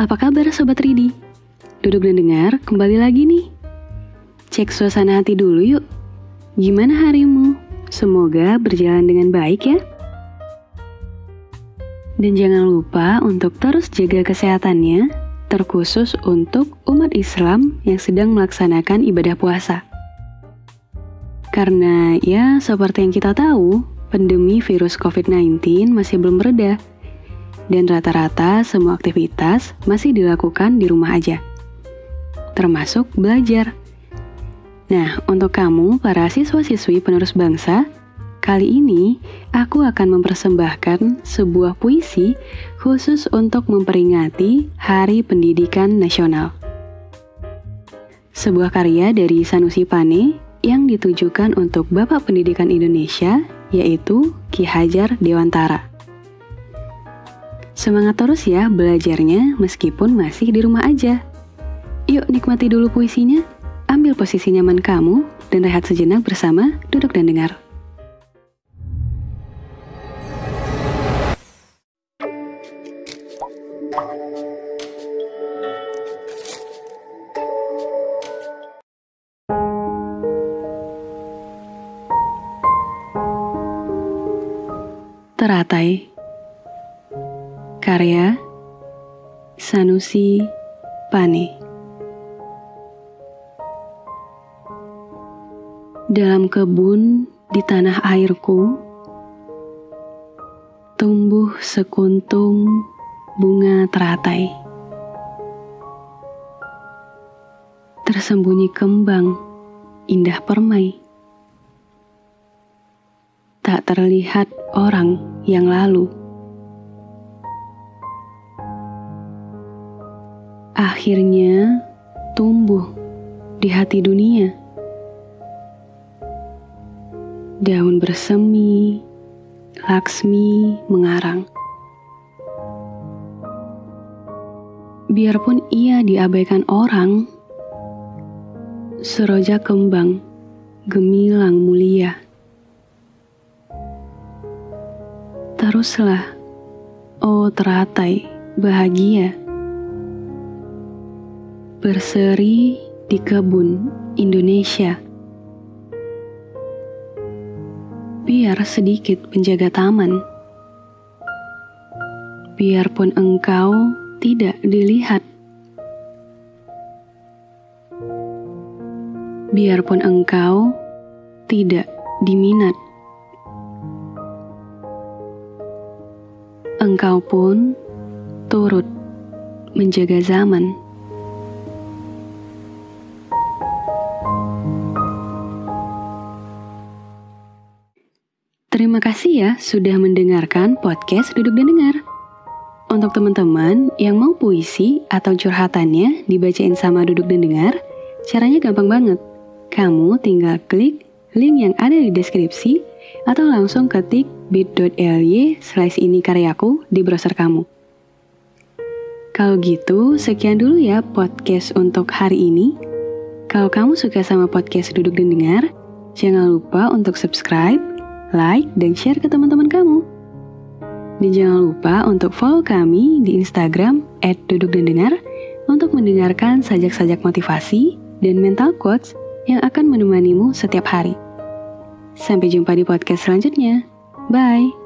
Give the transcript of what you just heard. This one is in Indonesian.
Apa kabar Sobat Ridi? Duduk dan dengar, kembali lagi nih. Cek suasana hati dulu yuk. Gimana harimu? Semoga berjalan dengan baik ya. Dan jangan lupa untuk terus jaga kesehatannya, terkhusus untuk umat Islam yang sedang melaksanakan ibadah puasa. Karena ya seperti yang kita tahu, pandemi virus COVID-19 masih belum reda dan rata-rata semua aktivitas masih dilakukan di rumah aja, termasuk belajar. Nah, untuk kamu, para siswa-siswi penerus bangsa, kali ini aku akan mempersembahkan sebuah puisi khusus untuk memperingati Hari Pendidikan Nasional. Sebuah karya dari Sanusi Pane yang ditujukan untuk Bapak Pendidikan Indonesia, yaitu Ki Hajar Dewantara. Semangat terus ya belajarnya meskipun masih di rumah aja. Yuk nikmati dulu puisinya, ambil posisi nyaman kamu, dan rehat sejenak bersama Duduk dan Dengar. Teratai Karya Sanusi Pane Dalam kebun di tanah airku tumbuh sekuntum bunga teratai. Tersembunyi kembang indah permai. Tak terlihat orang yang lalu. Akhirnya tumbuh di hati dunia. Daun bersemi, Laksmi mengarang. Biarpun ia diabaikan orang, seroja kembang, gemilang mulia. Teruslah, oh teratai, bahagia berseri di kebun Indonesia. Biar sedikit penjaga taman, biarpun engkau tidak dilihat, biarpun engkau tidak diminat. Engkau pun turut menjaga zaman. Terima kasih ya sudah mendengarkan podcast Duduk dan Dengar. Untuk teman-teman yang mau puisi atau curhatannya dibacain sama Duduk dan Dengar, caranya gampang banget. Kamu tinggal klik link yang ada di deskripsi atau langsung ketik bit.ly slash ini karyaku di browser kamu. Kalau gitu, sekian dulu ya podcast untuk hari ini. Kalau kamu suka sama podcast Duduk dan Dengar, jangan lupa untuk subscribe like, dan share ke teman-teman kamu. Dan jangan lupa untuk follow kami di Instagram @dudukdandengar untuk mendengarkan sajak-sajak motivasi dan mental quotes yang akan menemanimu setiap hari. Sampai jumpa di podcast selanjutnya. Bye.